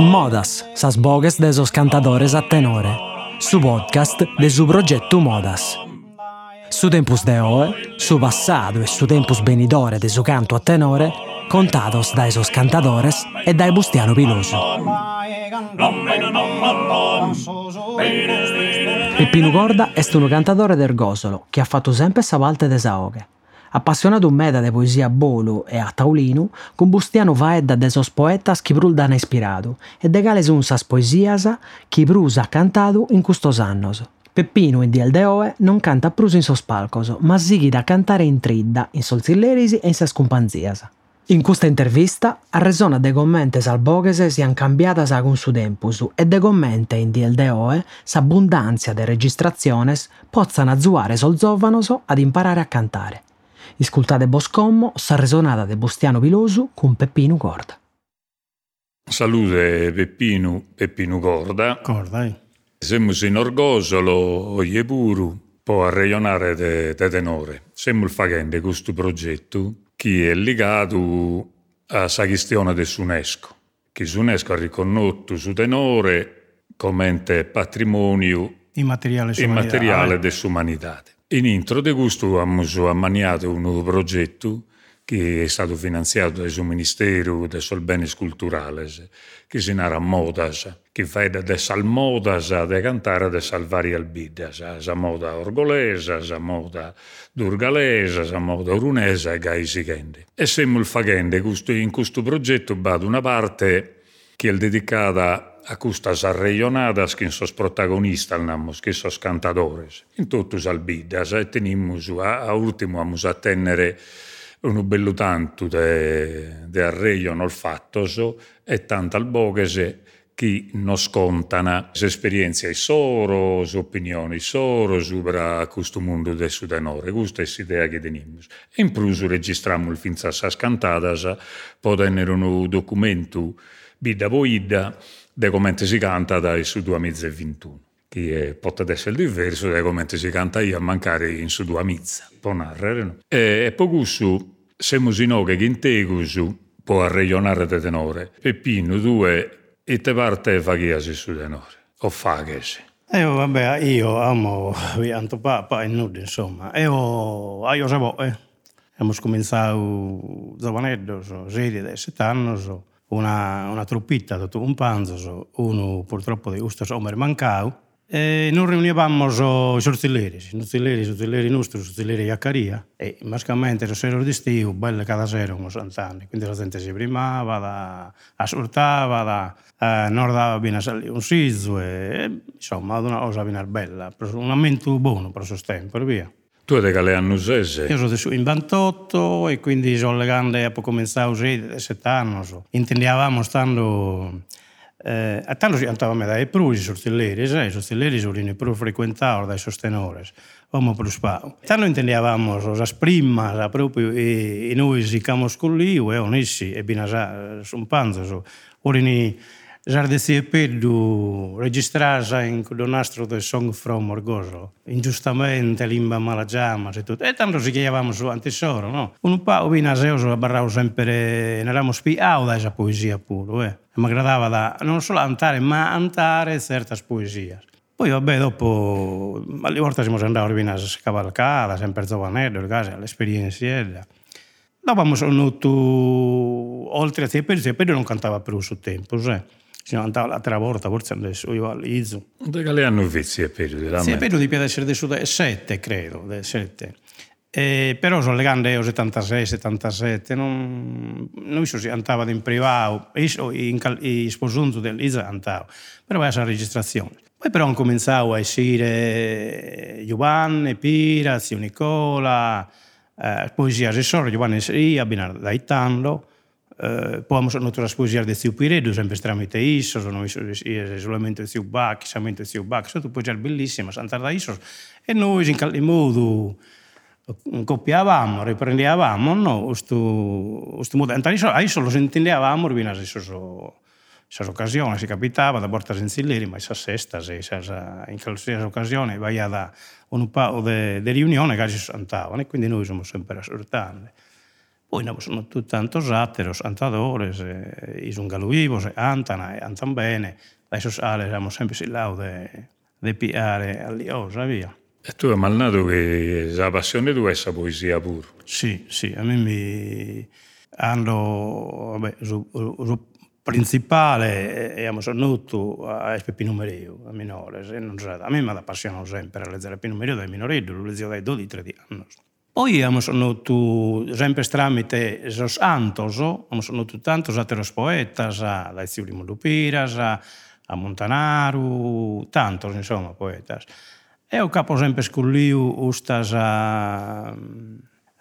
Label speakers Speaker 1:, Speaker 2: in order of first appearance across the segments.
Speaker 1: Modas, sas bogues de esos cantadores a tenore. Su podcast de su progetto Modas. Su tempus de oe, su passado e su tempus benidore de su canto a tenore, contados da esos cantadores e dai Bustiano Piloso. Peppino Gorda è un cantatore del Gosolo che ha fatto sempre sa parte de saoghe. Appassionato meda de poesia a Bolu e a Taulinu, con Bustiano vaedda de sos poetas chi prul dan ispirato e de cales un sas poesias chi prus ha cantato in custos annos. Peppino in Diel de Oe non canta prus in sos palcos, ma sighi da cantare in tridda, in solzilleris e in sas companzias. In questa intervista arresona de commentes al boghese sian cambiatas con su tempus e de commente in Diel de Oe s'abbondanza de registrazione pozzano azzuare sol giovanos ad imparare a cantare. Iscultate Boscommo, sa resonata de Bustiano Pilosu con Peppino Gorda.
Speaker 2: Salute Peppino, Peppino Gorda.
Speaker 3: Corda, eh.
Speaker 2: Siamo in Orgosolo, oie puru, può arreionare de, de tenore. Siamo facendo questo progetto che è legato alla questione dell'UNESCO, che l'UNESCO ha riconosciuto su tenore come patrimonio
Speaker 3: Immateriale
Speaker 2: immateriale dell'umanità. In intro di questo abbiamo ammaniato un nuovo progetto che è stato finanziato dal Ministero dei Beni Culturali, che si narra Modas, che fa da dessal modas de cantare de salvari albidas, sa moda orgolesa, sa moda durgalesa, sa moda urunesa e gai sigende. E siamo il fagende in questo progetto va una parte che è dedicata a custas arreionadas che sos protagonistas, namos, che sos cantadores. In totus albidas, e tenimus, a, a ultimo, amus a tenere un bello tanto de, de arreio nel fattoso e tanto al boghese chi nos contana esperienze ai soro, opinioni soro sopra questo mondo del sudanore. Questa è l'idea che teniamo. E in più registriamo finza sas cantadas, può tenere un documento bida voida de come si canta dal su 2021 che potrebbe essere diverso da come si canta io a mancare in su due mizza, può narrare. No? E, e poi questo, siamo in che integus può arreionare de tenore. Peppino, due, e te parte faghiasi su tenore, o faghesi.
Speaker 3: Io, vabbè, io amo pianto papà e nudo, insomma. Io, io sapevo, eh. Abbiamo cominciato giovanetto, so, 16-17 anni, so una, una truppita do un panzoso, uno purtroppo di Ustos Omer Mancau, e non reunivamos os orcileres, os orcileres, os orcileres nostros, os orcileres a e basicamente os eros de estío, belle cada eran os antanes, quindi a xente se primaba, da, a surtaba, da, eh, a norda vina salí un sizo, e, insomma, una cosa vina bella, un aumento buono per os tempos, via.
Speaker 2: Tu eri galeannusese?
Speaker 3: Io sono in 28 e quindi sono legando, ho cominciato a 7 anni. Intendiamo stando... Eh, a tanto si andava dai prusi sortilleri, sai, i sortilleri sono i più frequentati dai sostenori, come più spau. Tanto intendiamo la prima, proprio, e, e noi siamo con lì, e onissi, e binasa, sono panzo, ora Zardesi Pedro registrasa in quello nastro del Song from Orgoso. Ingiustamente limba malagiama e tutto. E tanto si chiamavamo su antesoro, no? Un po' vino a Zeus barravo sempre, ne eravamo spiato da questa poesia pure, eh. Mi agradava da, non solo antare, ma antare certe poesie. Poi vabbè, dopo, alle volte siamo andati a scavalcare, sempre giovanello, l'esperienza. Dopo abbiamo venuto, oltre a te, Pedro non cantava più sul tempo, sai? Si andava l'altra volta, forse adesso io all'Izu.
Speaker 2: Da che anno vizi a periodo?
Speaker 3: Sì, a periodo di essere adesso sette, credo, sette. Eh, però sono legando io 76, 77, non, non so se andava in privato, io in, in sposunto dell'Izu andavo, però vai a registrazione. Poi però ho cominciato a essere Giovanni, Pira, Zio Nicola, eh, poesia Resoro, Giovanni Seria, Binardo Daitando, Eh, uh, podamos noutras poesías de Ziu Piredo, sempre tramite isos, non isos, e solamente Ziu Bach, solamente Ziu Bach, só poesías bellísimas, antes da isos. E noi, en calde modo, copiavamo, riprendiavamo, no, sto, sto modo. Antes iso, a iso lo entendevamo, bien as isos, esas ocasións, se capitaba, da portas en Zilleri, mas as sextas, e esas, en calcias ocasións, vai a da un pao de, de riunione, casi santavano, e quindi nós somos sempre a sortar. Poi sono tutti tantos atteros, antadores, eh, is un galuivos, antana, antan bene, adesso sale, siamo sempre si laude di piare all'iosa, via.
Speaker 2: E tu hai malnato che la passione tua è la poesia pure?
Speaker 3: Sì, sì, a me mi hanno, vabbè, su, su principale abbiamo sostenuto a Peppino Mereu, a minore, a me mi appassionato sempre a leggere Peppino Mereu dai minoretti, lo leggevo dai 12-13 anni. Poi abbiamo sonuto sempre tramite esos antos, abbiamo sonuto tantos altri poetas, da Ziulimo Lupiras, a, a Montanaru, tantos, insomma, poetas. E o capo sempre escolliu ustas a, a,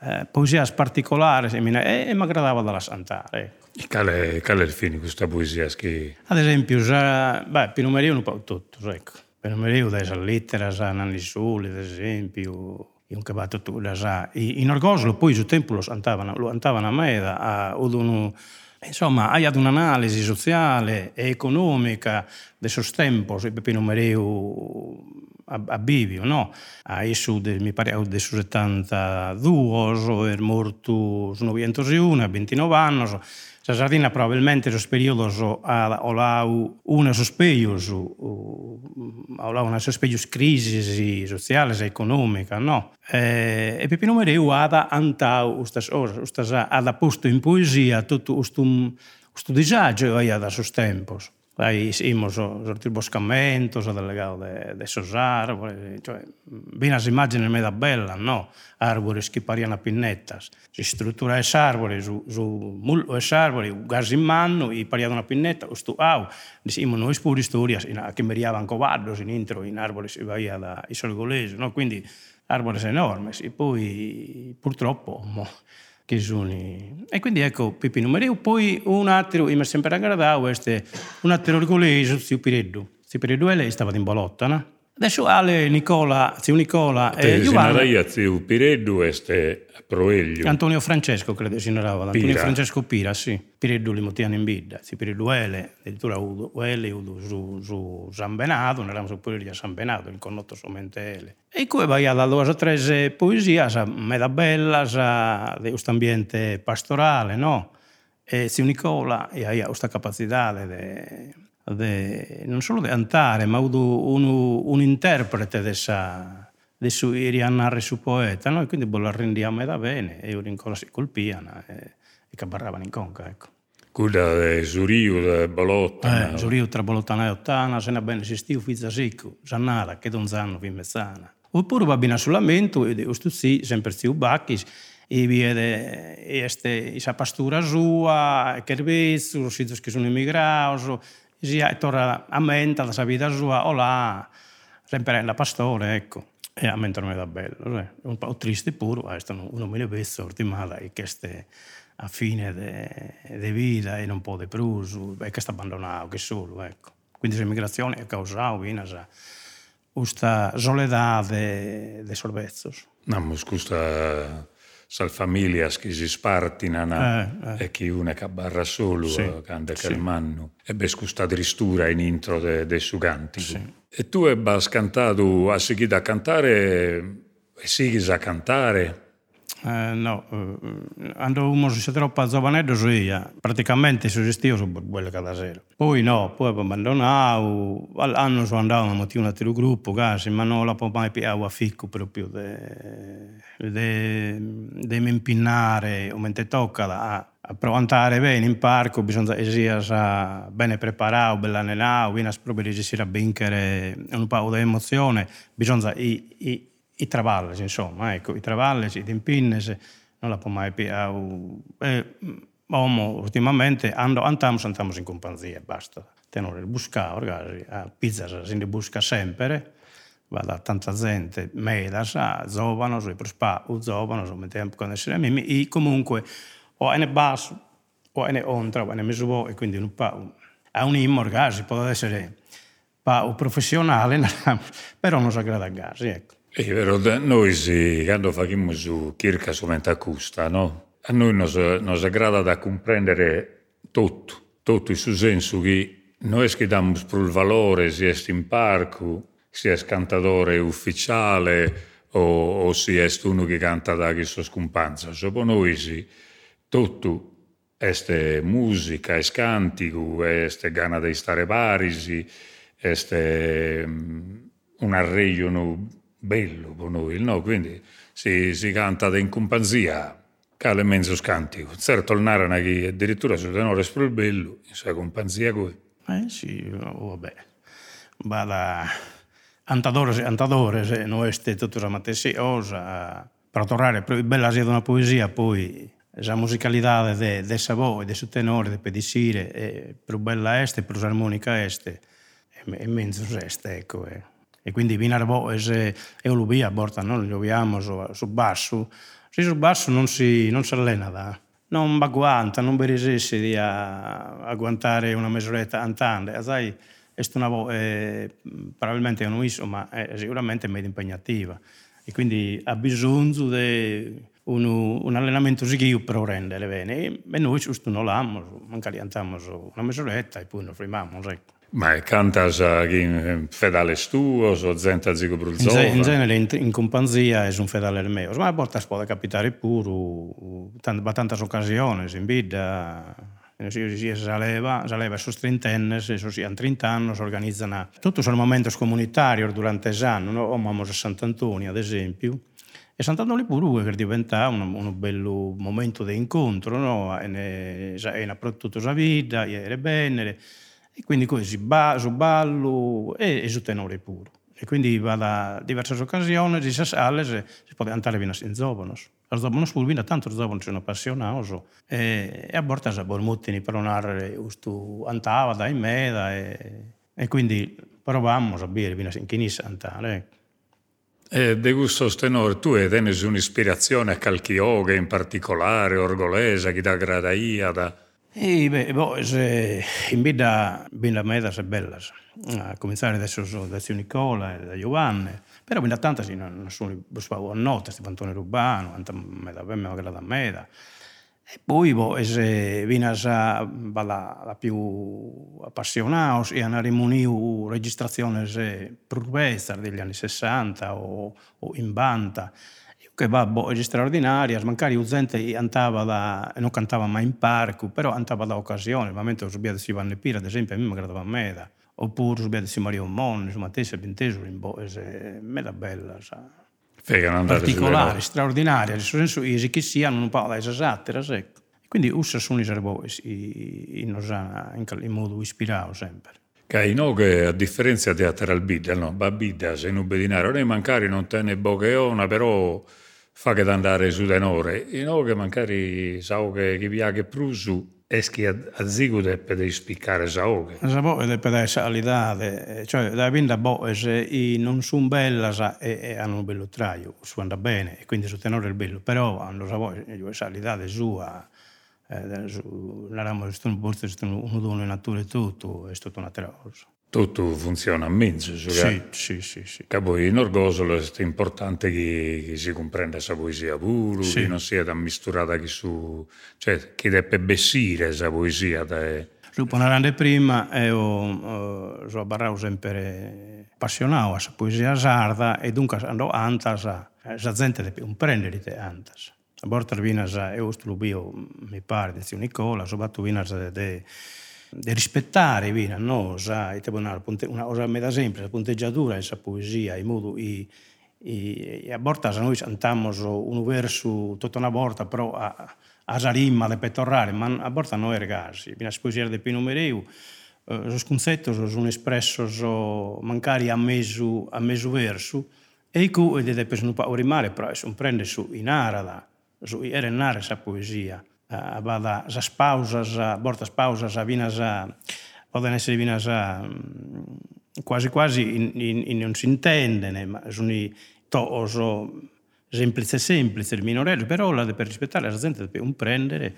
Speaker 3: eh, poesías particulares, e, mina, e, e me agradaba da santare. Eh.
Speaker 2: E cale, cale il fine questa poesia? Che...
Speaker 3: Ad esempio, usare, beh, Pino Merio non può tutto, ecco. Pino Merio da esas lettere, a Nanni Soli, ad esempio, un cabato tu da sa. In Orgoslo poi su tempo antavano, lo antavano a me, a, uno, insomma, ad un'analisi sociale e economica de sos tempos, Pino Mario a, a Bivio, no? A iso, de, mi pare, de 72, o er morto 901, 29 anos, Xa sardina probablemente nos períodos o, a, o lau unos os pellos, o, o, ao lau unos os pellos e sociales e económicas, no? Eh, e, e Pepino Mereu ada antau ustas, ustas ada posto in poesia tutto ustum, usto disagio e das os tempos. Imos os boscamentos, o delegado de, de árboles, cioè, vin as imágenes me da bella, no? Árboles que parían a pinnetas. Si struttura es árboles, su, su mullo es árboles, gas in mano e pariado una pinnetta, o stu au. Dicimo noi pure historias in, che meriavan covardos in intro in árboles e vaia da isolgolese, no? Quindi árboles enormes. E poi purtroppo mo, che sono... E quindi ecco Pippi numero poi un altro, mi è sempre aggradato, un altro collegio, Zio Pireddu. Zio Pireddu lei stava in Bologna, no? Adesso Ale Nicola, zio Nicola
Speaker 2: e Giovanni. Sinaraia zio Pireddu este Proelio.
Speaker 3: Antonio Francesco credo si narrava, Antonio Francesco Pira, sì. Pireddu li motiano in bidda, si Pireddu ele, addirittura Udo, ele Udo su, su San Benato, ne eravamo su Pireddu a San Benato, il connotto solamente ele. E come vai a da due tre poesie, sa meda bella, sa di questo ambiente pastorale, no? E zio Nicola e ha questa capacità di de, non solo di cantare, ma un, un interprete di de su Iriannare su poeta, no? e quindi la rendiamo da bene, e io ancora si colpiano e, e cabarravano in conca, ecco.
Speaker 2: Quella di Zuriu, di Bolotta.
Speaker 3: Eh? Zuriu tra Bolottana e Ottana, se ne bene si stiu fizza sicco, Zannara, che non sanno fin mezzana. Oppure va bene sull'amento, e questo sì, sempre stiu bacchis, e vede este, questa pastura sua, che vezzo, si che sono immigrati, sia torna a mente la sua vita sua, o là, sempre la pastore, ecco. E a mente non è da bello, cioè. un po' triste pure, uno non mi visto ultimata e che ste a fine di vita e non può di più, e che sta abbandonato, che solo, ecco. Quindi l'immigrazione ha causato questa soledad de, de sorbezzos.
Speaker 2: No, questa sal familias che si spartinano eh, eh. e chi una che barra solo sì, canta sì. manno e beh questa tristura in intro de, de su cantico sì. e tu hai cantato a seguire a cantare e sighi a cantare
Speaker 3: eh, no, eh, quando uno si troppo giovanetto so io, praticamente suggestivo su quello che da sera. Poi no, poi abbandonato, all'anno sono andato a motivo un altro gruppo, casi, ma non la può mai più a ficco proprio di impinnare, o mentre tocca a, a provare bene in parco, bisogna essere bene preparato, ben allenato, bisogna riuscire a vincere un po' di emozione, bisogna i, i, i travalles, insomma, ecco, i travalles, i timpinnes, non la può mai più... Eh, Omo, ultimamente, ando, andiamo, andiamo in compagnia, basta. Tenore il buscare, ragazzi, a pizza si ne busca sempre, va da tanta gente, medas, giovano, so, per spa, o giovano, so, tempo con essere amici, e comunque, o è basso, o è ontra, o è mesuo, e quindi un po', è un immo, ragazzi, può essere un professionale, però non si aggrada a gasi, ecco.
Speaker 2: È vero, noi sì, quando facciamo su Kirka solamente accusta, no? A noi nos, nos agrada da comprendere tutto, tutto in senso che noi che per il valore, sia in parco, sia cantatore ufficiale o, o sia uno che canta da sua scompanza. Sopra noi sì, tutto este musica, es cantico, este gana di stare parisi, este un arreglio bello per noi, no? Quindi si, si canta in compagnia, cale mezzo scantico. Certo, tornare qui addirittura su tenore per bello, in sua compagnia qui.
Speaker 3: Eh sì, oh, vabbè. Vada antadores e antadores, e non è tutta la matessi osa. Per tornare, bella sia una poesia, poi la musicalità de, de sa voce, de suo tenore, de pedicire, è più bella este, più armonica este, e, e mezzo este, ecco. Eh. E quindi vinar voce è un lubia, a borta, non lo abbiamo su, su basso, se sul basso non si, non si allena da non agguanta, non beresesse di agguantare una mezz'oretta antande. Sai, è una voce, eh, probabilmente non so, ma è sicuramente meglio impegnativa. E quindi ha bisogno di un, un allenamento seguito per rendere bene. E noi giusto non l'abbiamo, magari andiamo una mezz'oretta e poi non fermiamo. Ecco.
Speaker 2: Ma cantas in fedale tuo o zenta zigo brulzova?
Speaker 3: In genere in, in compagnia è un fedale mio, ma a volte può capitare pure, in tante occasioni, in vita, si saleva, saleva su trentenne, se si hanno 30 anni, si organizzano tutti i momenti comunitari durante l'anno, no? o a Sant'Antonio ad esempio, e Sant'Antonio pure che diventa un, un bel momento di incontro, no? e, e, tutta la vita, era bene, e quindi così ballo e, e su tenore puro. E quindi da diverse occasioni, di sale, si può andare fino in Zobonos. Al Zobonos pur vino tanto Zobonos sono appassionato e, e a volte si bormuttini per onare ustu antava da in meda e, e quindi provammo a bere fino in Chinissa andare.
Speaker 2: E de gusto tenore, tu hai un'ispirazione a qualche yoga in particolare, orgolesa, chi da gradaia, da...
Speaker 3: E beh, boh, se, in vita bin la medas e bellas, a cominciare adesso da zio Nicola e da Giovanni, però bin da tante sì, non sono a notte, Stefano Antonio Rubano, anta me da me da meda. E poi boh, se vinas a la, la più appassionato e hanno rimuniu registrazioni per degli anni 60 o, o in banda, che va boh, straordinaria, magari la gente andava da, non cantava mai in parco, però andava da occasione, ovviamente subia si vanno pira, ad esempio a me mi agradava a me, da. oppure subia si Mario Mon, insomma, te si inteso in boese, me da bella, sa. particolari, straordinaria, nel senso che chi siano non parla esatte, ecco. Quindi usa sono i servosi in, in, in modo ispirato sempre.
Speaker 2: Che no, che a differenza teatral bidda, no, ba bidda se non bedinare, non mancare non tenne bocheona, però fa che andare su tenore. E no, che magari sa che chi viaggia più su, eschi a, a zigu deppe di spiccare sao che.
Speaker 3: Sa e deppe essere salidade, cioè da vinda bo, se non sono bella sa, e, e, hanno un bello traio, su anda bene, e quindi su tenore è bello, però hanno sa voi, salidade sua, eh, l'abbiamo visto uno dono in natura e tutto, è stato una cosa.
Speaker 2: Tutto funziona a mezzo.
Speaker 3: Cioè, sì, sì, sì, sì.
Speaker 2: Che poi in Orgosolo è importante che, che si comprenda questa poesia pure, sì. che non sia da misturata che su... cioè che deve bessire questa poesia. Da...
Speaker 3: Su parlando prima, io uh, sempre appassionato a questa poesia sarda e dunque andò antas, la gente deve un prendere te antas. A volte vinas e ustulubio, mi pare, di zio Nicola, soprattutto vinas de, de, de rispettare vina, no, sa, e una, una cosa me da sempre, la punteggiatura, essa poesia, i, i, e a volte noi cantiamo un verso tutta una volta, però a, a rimma de petorrare, ma a volte non è ragazzi, vinas poesia de Pino Mereu, eh, os concettos sono espressos mancari a meso, a meso verso, e cu ed è per non rimare, però sono prende su in arada, era nare sa poesia. A vada as pausas, bortas pausas, a vinas a poden essere vinas a mm, quasi quasi in, in, in non si intende, ma sono toos semplice semplice il minorello, però la per rispettare la gente deve un prendere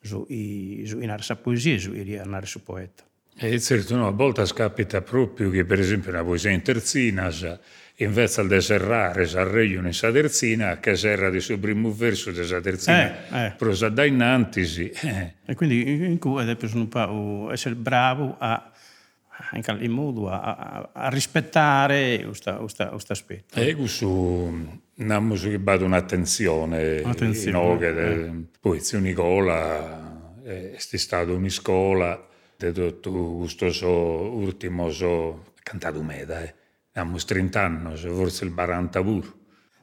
Speaker 3: su, i, su in sa poesia, su i andare su poeta.
Speaker 2: E certo, no, a volte capita proprio che per esempio una poesia in terzina invece di serrare s'arreglio in sa terzina, che serra di suo primo verso di sa terzina, eh, eh. prosa da innanzi.
Speaker 3: Eh. E quindi in cui è un po' essere bravo a in modo a, a, a rispettare questo aspetto.
Speaker 2: E questo Abbiamo subito un'attenzione,
Speaker 3: Un'attenzione,
Speaker 2: in Oghe,
Speaker 3: eh.
Speaker 2: poi zio Nicola è stata una scuola di tutto questo so, ultimo so, cantato meda, eh. Abbiamo 30 anni, forse il 40 pure.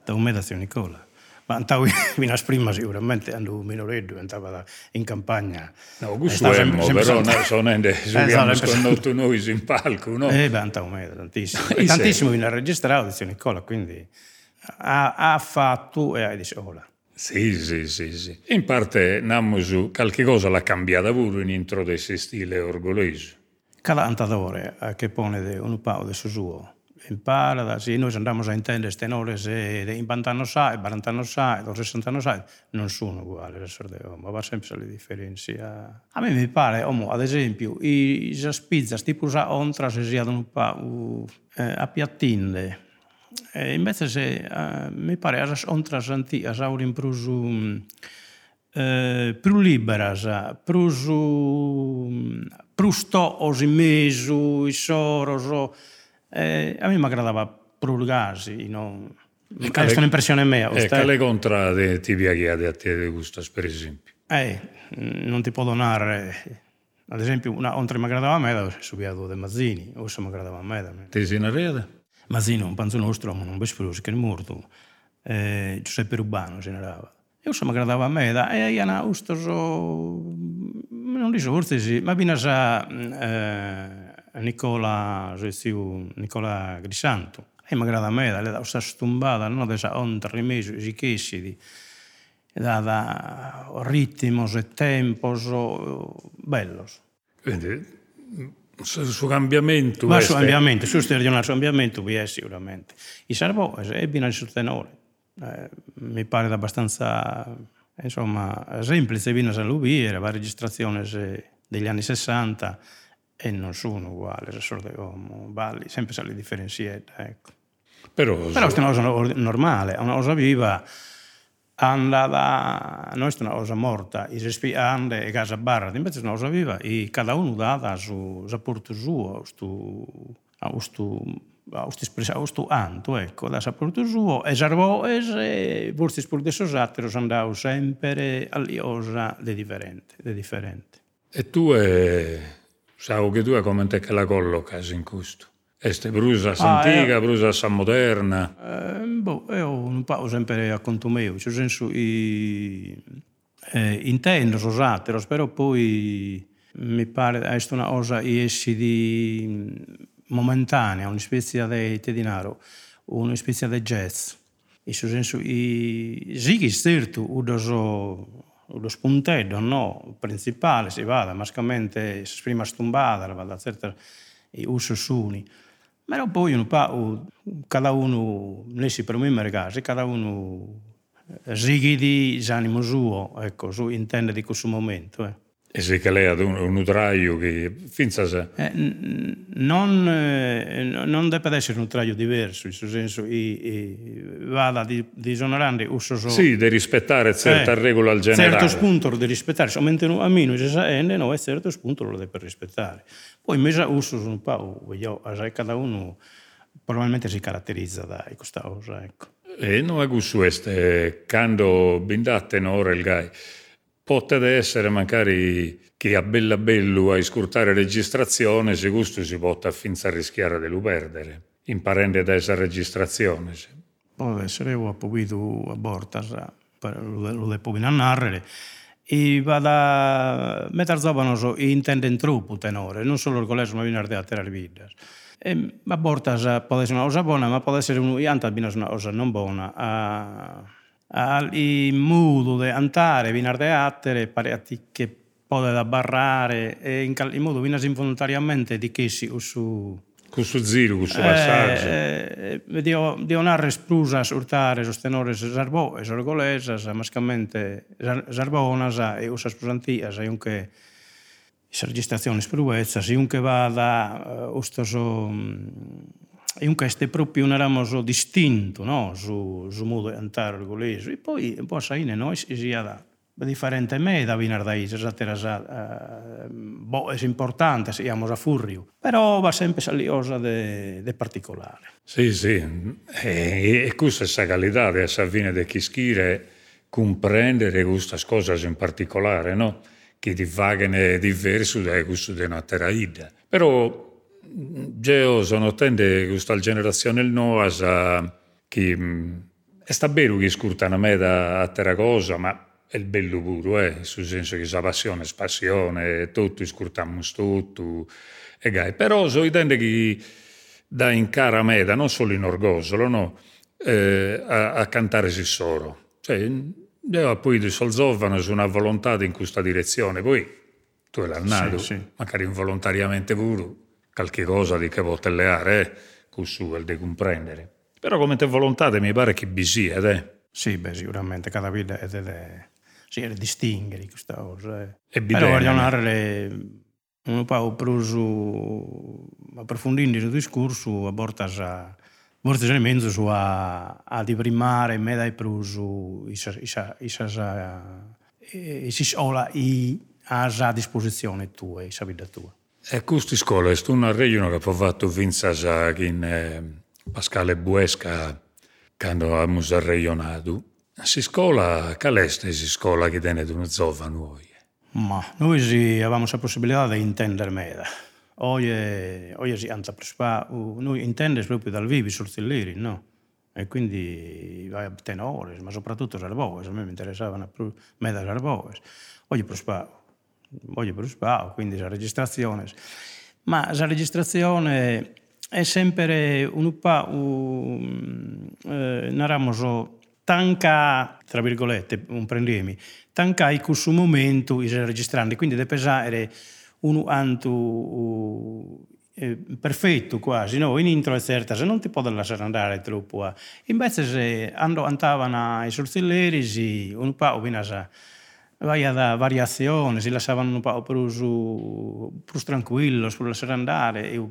Speaker 3: Da un mese a Nicola. Ma andavo in prima sicuramente, quando minoreddo, andava in campagna.
Speaker 2: No,
Speaker 3: Eh,
Speaker 2: questo è,
Speaker 3: sempre
Speaker 2: però no, sono ende,
Speaker 3: Eh,
Speaker 2: subiamo
Speaker 3: sempre-
Speaker 2: scondotto noi in palco, no?
Speaker 3: Eh, beh, andavo mese, tantissimo.
Speaker 2: Sì,
Speaker 3: E tantissimo viene registrato zio Nicola, quindi ha, ha fatto e ha detto, là.
Speaker 2: Sì, sì, sì, sì. In parte nammo su qualche cosa l'ha cambiata pure in intro di stile orgoglioso.
Speaker 3: Cada cantatore eh, che pone un pao de su suo pardas, e nos andamos a entender tenores e de impantanos A, e barantanos A, e dos sesentanos A, non son uguali le sorte homo, va sempre le diferencia. A me mi pare, eh, homo, ad esempio, i spizza, tipo sa ontra, se siano un po' eh, a piattinde, E invece se, eh, mi pare, as ontras antigas aurin prus um, eh, prus liberas, prus, um, prus toos in mesu, i soros, o... eh, a me mi aggradava prurgasi, non... Questa è un'impressione mia.
Speaker 2: E quale contrade ti piace a te di gusto, per esempio?
Speaker 3: eh, non ti può donare, ad esempio, una ontra mi aggradava a me, da subiato de Mazzini, o se mi aggradava a me.
Speaker 2: Ti si narreda?
Speaker 3: Mazzini, un panzo nostro, non besperoso, che è morto, eh, Giuseppe Rubano se ne era. Io se mi aggradava a me, da, e io era usto so, non sì, ma bina sa eh, Nicola, zio Nicola Grisanto, e mi aggrada a me, da, le da sta stumbata, no, da sa onta rimeso, di, da, da ritmos e tempos, bellos.
Speaker 2: Quindi, su, su cambiamento...
Speaker 3: Ma
Speaker 2: este-
Speaker 3: su cambiamento, su sterionare su cambiamento vi è sicuramente. Il serbo è bene sul tenore. Eh, mi pare abbastanza insomma, semplice bene a lui, era la registrazione degli anni 60 e non sono uguali, le sorte come balli, sempre se le differenzietta, ecco.
Speaker 2: Però,
Speaker 3: Però è una cosa or- normale, è una cosa viva, andava, non è una cosa morta, i respi ande e casa barra, invece è una cosa viva e cada uno dà su sapporto suo, a questo a questo anto, ecco, da sapporto suo, e sarvoes e forse per adesso satiro andavo sempre all'iosa de differente, de differente.
Speaker 2: E tu, è... sao che tu è come te che la collocas in questo? Este brusa antica, brusa sa moderna.
Speaker 3: Eh, boh, io un po' sempre a conto mio, cioè nel senso, i, eh, intendo sosatero, però poi mi pare essere una cosa essi di momentanea, una specie di te dinaro, una specie di jazz. In questo senso, i sì certo, uno so lo spuntello no, principale si va, mascamente si esprime stumbata, va da certi uso suni. Ma poi un po', cada uno, ne si per me casi, cada uno righi di animo suo, ecco, su, intende di questo momento. Eh.
Speaker 2: E se che lei ha un, un utraio che finza sa...
Speaker 3: Eh, non, eh, non deve essere un traglio diverso, in questo senso, i, i, vada di, disonorando uso so,
Speaker 2: Sì, di rispettare certa
Speaker 3: Eh,
Speaker 2: regola al generale.
Speaker 3: Certo spunto lo devi rispettare, solamente a me non si sa N, no, è certo spunto lo devi rispettare. Poi invece uso un po', voglio, cada uno probabilmente si caratterizza da questa cosa, ecco.
Speaker 2: E non è questo, quando bindate ora il gai, potete essere magari che a bella bello a scurtare registrazione, se questo si può finza rischiare di lo perdere, imparando da essa registrazione.
Speaker 3: Può essere, io ho potuto a Bortas, lo devo narrare, e vado a mettere zopano so, intende troppo tenore, non solo il collegio, ma viene a teatro vidas. E, a Bortas può essere una cosa buona, ma può essere un, anta viene una cosa non buona. A, il modo di andare in a teatro, pratiche pode da barrare, e in qualche modo vinas involontariamente di che si su...
Speaker 2: Con su zilo, con su passaggio.
Speaker 3: Eh, eh, dio, dio narre sprusa, urtare, os tenores sarbo, e sorgolesas, mascamente sarbonas, e usas sprusantías, e unque as Registrazioni peruezas, e unque va da eh, uh, os e un Castelpropionaramos o distinto, no? su, su modo di cantare il. E poi un po' sai, noi si è da diferente me da Vinardais, esa terasa eh, boes importantes, íamos a Furrio, pero va sempre saliosa de, de particolare.
Speaker 2: Sì, sì, e, e questa è la qualità di Savine de Chischire, comprendere queste cose in particolare, eh, no? che divagano diverso da questo di una terraida. Però io sono tende questa generazione nuova che è sta bello che scurtano me da a terra cosa, ma è il bello pure, eh? nel senso che la passione è passione, tutto, scurtiamo tutto, e gai. Però so intende che da in cara meda, non solo in orgosolo, no? Eh, a, a, cantare si solo. Cioè, io poi di Solzovano su una volontà in questa direzione, poi tu l'hai nato, sì, sì. magari involontariamente pure, qualche cosa di che botelleare, eh? questo è il di comprendere. Però come te volontà mi pare che vi sia, eh?
Speaker 3: Sì, beh, sicuramente cada vita è delle... Sì, è distinguere questa cosa. Eh.
Speaker 2: E
Speaker 3: Però voglio le... un po' preso, approfondendo il discorso, a volte a Vortes elementos su a, a di primare me dai prusu isis ola i a disposizione tua, isa vita tua.
Speaker 2: E questa scuola è una regione che ha fatto vinza in eh, Pascale Buesca quando abbiamo regionato. Si scuola, qual è questa scuola che tiene una zova noi?
Speaker 3: Ma noi sì, avevamo la possibilità di intendere meglio. Oggi, oggi si anza prespa, noi intende proprio dal vivi sul tilleri, no? E quindi vai a tenore, ma soprattutto Sarboes, a me mi interessavano più me da Sarboes. Oggi prespa, oggi prespa, quindi la registrazione. Ma la registrazione è sempre un po' un, eh, narramoso tanca, tra virgolette, un prendemi, tanca in questo momento i registrandi, quindi deve pesare un anto eh, perfetto quasi, no? in intro è certa, se non ti può lasciare andare troppo. Eh. Invece se andavano ai sortilleri, un po' vinasa vai da variazione, si lasciavano un po' più, più tranquillo, per lasciare andare, e,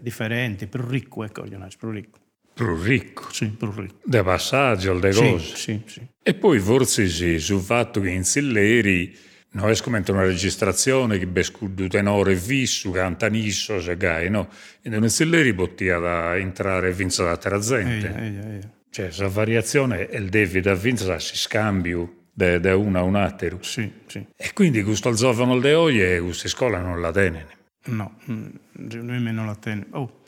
Speaker 3: differenti, più ricco, ecco, più ricco.
Speaker 2: Più ricco?
Speaker 3: Sì, più ricco.
Speaker 2: De passaggio, de cose.
Speaker 3: Sì, sì, sì.
Speaker 2: E poi forse sì, sul fatto che in Silleri non è come una registrazione che bescudo tenore visso, canta nisso, se gai, no? E in Silleri poteva entrare e vincere da terra gente.
Speaker 3: Eia, eia, eia.
Speaker 2: Cioè, questa variazione è il David a vincere si scambio da uno a un altro.
Speaker 3: Sì, sì.
Speaker 2: E quindi questo alzavano le oie e questa scuola non la tengono.
Speaker 3: No, noi non la tengono. Oh,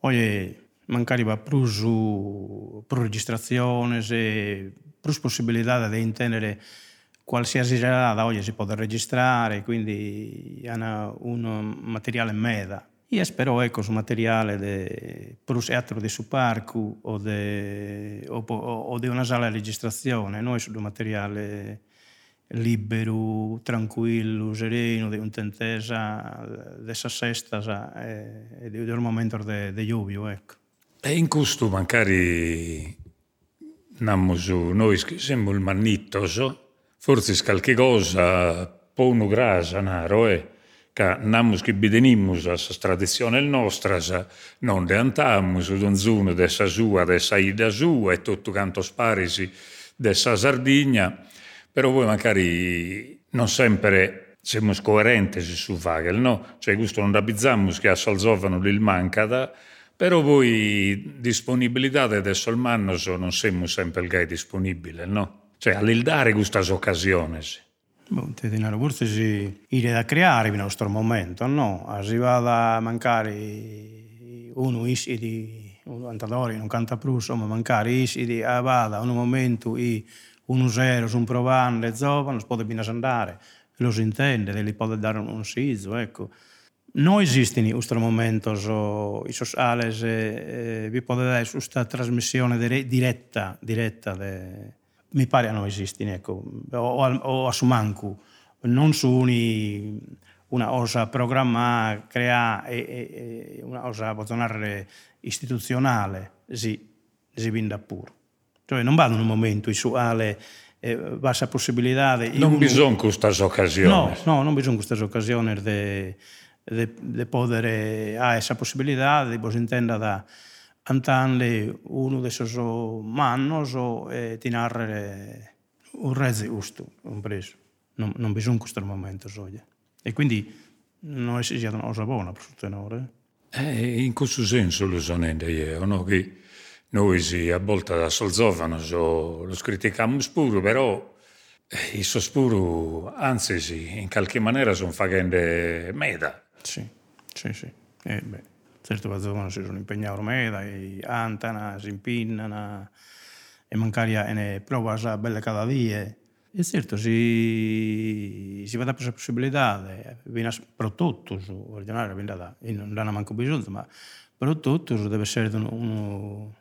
Speaker 3: oggi magari va più su registrazione, più possibilità di intendere qualsiasi gerada oggi si può registrare, quindi hanno un materiale meda. Io spero ecco su materiale de, per un teatro di su parco o di una sala di registrazione, noi su un materiale libero, tranquillo, sereno, di un'intesa dessa sesta e, e di un momento di lluvia, ecco.
Speaker 2: E in questo magari noi siamo il mannittoso, forse qualche cosa può non grasa, naro, eh? Che namus che bidenimus a sa tradizione nostra, non de antamus, don zuno de sa sua, de sa ida sua, e tutto canto sparisi de sa Sardigna, però voi magari non sempre siamo coerenti su Vagel, no? Cioè, questo non rabizzamus che a Salzovano il mancada, però voi disponibilità adesso il manno non siamo sempre il gai disponibile, no? Cioè, all'ildare queste occasioni.
Speaker 3: Boh, te denaro forse si ire da creare in nostro momento, no? Arriva a mancare uno isi di un cantadore, non canta più, insomma, mancare isi di ah, vada un momento i 1-0 su un provando e zova, non può andare, lo si intende, li può dare un sizzo, ecco. Non esistono in questo momento i sociali, eh, vi può dare questa trasmissione diretta, diretta de, mi pare a noi ecco, o, o a su mancu. Non uni, una cosa programma, crea e, e, una cosa, posso istituzionale, si, si vinda pure. Cioè non vanno in un momento in cui eh, bassa possibilità...
Speaker 2: Non bisogna queste occasioni.
Speaker 3: No, no, non bisogna queste occasioni di poter avere questa possibilità, di intenda da... antanle uno de esos manos o eh, tinarre un rezzi usto, un preso. Non, non bisogna in questo momento, soglia. E quindi non è stata una cosa buona per noi.
Speaker 2: Eh, in questo senso lo sono io, no? che noi sì, a volte da Solzofano lo critichiamo pure, però eh, i sospuro, anzi sì, in qualche maniera sono facendo meta.
Speaker 3: Sì, sì, sì. Eh, beh, certo, Solzofano si sono impegnati meta, e antana, si impinnano, e magari ne prova a belle cada dia. E certo, si, si va da questa possibilità, viene prodotto ordinario, non hanno manco bisogno, ma prodotto deve essere uno, uno,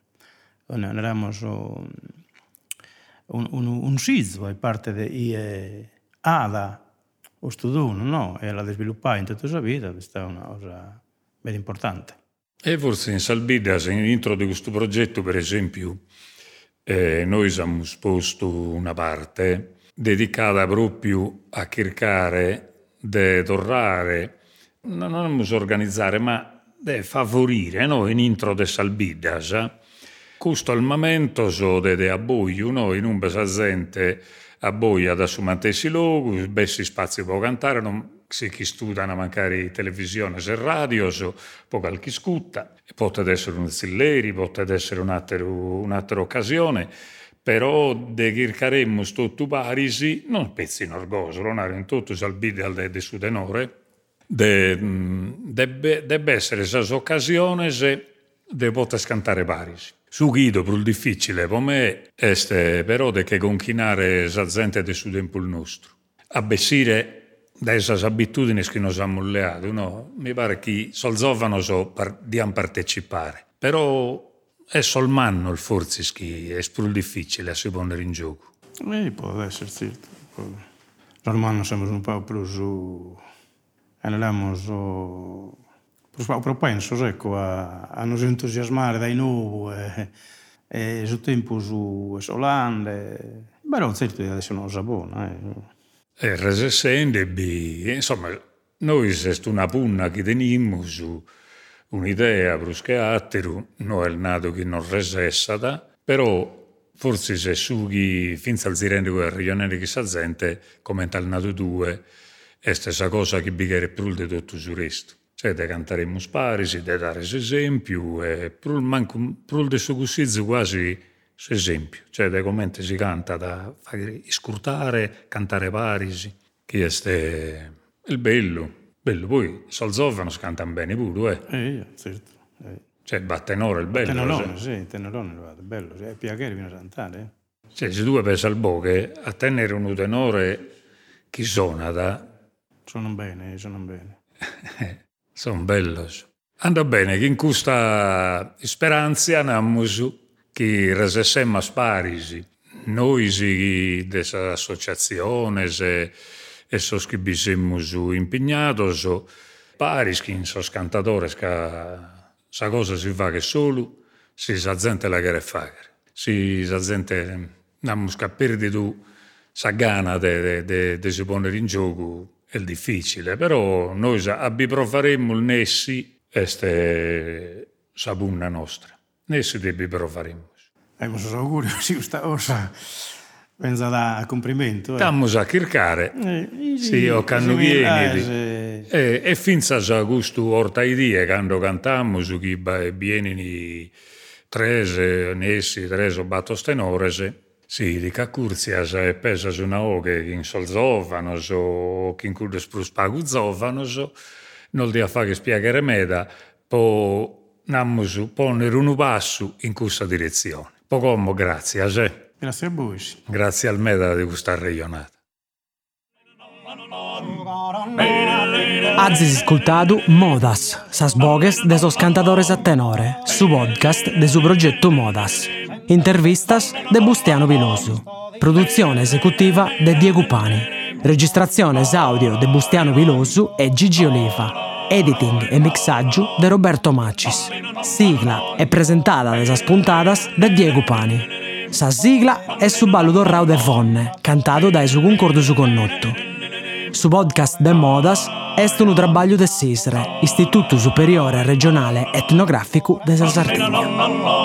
Speaker 3: un, un, un sito da parte di ADA o studuno, no? E la sviluppare in tutta la sua vita, questa è una cosa ben importante.
Speaker 2: E forse in Salbida, se intro di questo progetto, per esempio, eh, noi abbiamo sposto una parte dedicata proprio a cercare di tornare, non dobbiamo organizzare, ma di favorire no? in intro de salbidas. Questo al momento so de, de abboio, no? in un gente abboia da su mantessi luogo, bessi spazi può cantare, non si chi studiano magari televisione e radio, so, poi qualche scutta, può essere un zilleri, può essere un'altra, un'altra occasione, però de cercheremo tutto parisi, non pezzi in orgoso, non in tutto salbide al de, de sudenore, de, debbe, debbe essere questa occasione se de poter cantare parisi. Su Guido, più difficile per me, è però de che conchinare la gente del sud il nostro. A da queste abitudini che noi abbiamo alleato, no? mi pare che solzovano so di partecipare. Però è solmanno il forse che è più difficile a si ponere in gioco.
Speaker 3: Eh, può essere, sì. Solmanno siamo un po' più su... Andiamo su... Propenso, ecco, a, a nos entusiasmare dai nuovi e, e su tempo su Solande. Però certo adesso non sa buona.
Speaker 2: Eh. Resessende, insomma, noi siamo una punna che teniamo su un'idea brusche atteru, no è nato che non resessata, però forse se sughi finza al zirende quel regionale che sa gente, come tal nato due, è stessa cosa che bighere più di tutto su resto. Cioè, de cantaremo sparisi, de dare esempio, e più manco, più di suo cusizzo quasi esempio. Cioè, come si canta da fare scurtare, cantare parisi, che è il bello. Bello, poi Solzovano cantano bene pure,
Speaker 3: eh? Eh, certo. Eh.
Speaker 2: Cioè, Battenore è il bello.
Speaker 3: Tenorone, sì, Tenorone è bello, sì. è piacere viene a cantare. Eh?
Speaker 2: Cioè, se tu pensi al bocche, a tenere un tenore chi suona da...
Speaker 3: Sono bene, sono bene.
Speaker 2: sono bello. Anda bene, che in questa speranza andiamo che resessem sparisi. Noi, dessa associazione, se esos que bisemos impegnados, paris che sos cantadores che sa cosa si fa che solo si sa gente la che fare. Si sa gente namus che perditu sa gana de, si ponere in gioco è difficile, però noi abbiprofaremmo Nessi, este sabunna nostra. Nessi devi provaremmo.
Speaker 3: Eh, ma sono auguri, sì, questa cosa Pensa da complimento.
Speaker 2: Eh. Stiamo a cercare. Eh, sì, o quando vieni. Eh, e, e finza a gusto orta idee quando cantiamo su chi vieni trese, nessi, trese batto stenores. Sì, di cacurzias e pesa su una oche in sol zovanos o che in curdes plus pagu zovanos, non dia che spiegare meda, po nammus ponere un passo in questa direzione. Poco grazie, a se.
Speaker 3: Grazie a voi.
Speaker 2: Grazie al Meda di questa regionata.
Speaker 1: Azis ascoltado Modas, sas bogues de sos cantadores a tenore, su podcast de su progetto Modas. Intervistas de Bustiano Viloso. Produzione esecutiva de Diego Pani. Registrazione audio de Bustiano Viloso e Gigi Oliva. Editing e mixaggio de Roberto Macis. Sigla e presentata de esas puntadas de Diego Pani. Sa sigla è su ballo d'orrao de Vonne, cantato da su concordo su connotto. Su podcast de Modas è un trabalho de SISRE, Istituto Superiore Regionale Etnografico de Sardegna.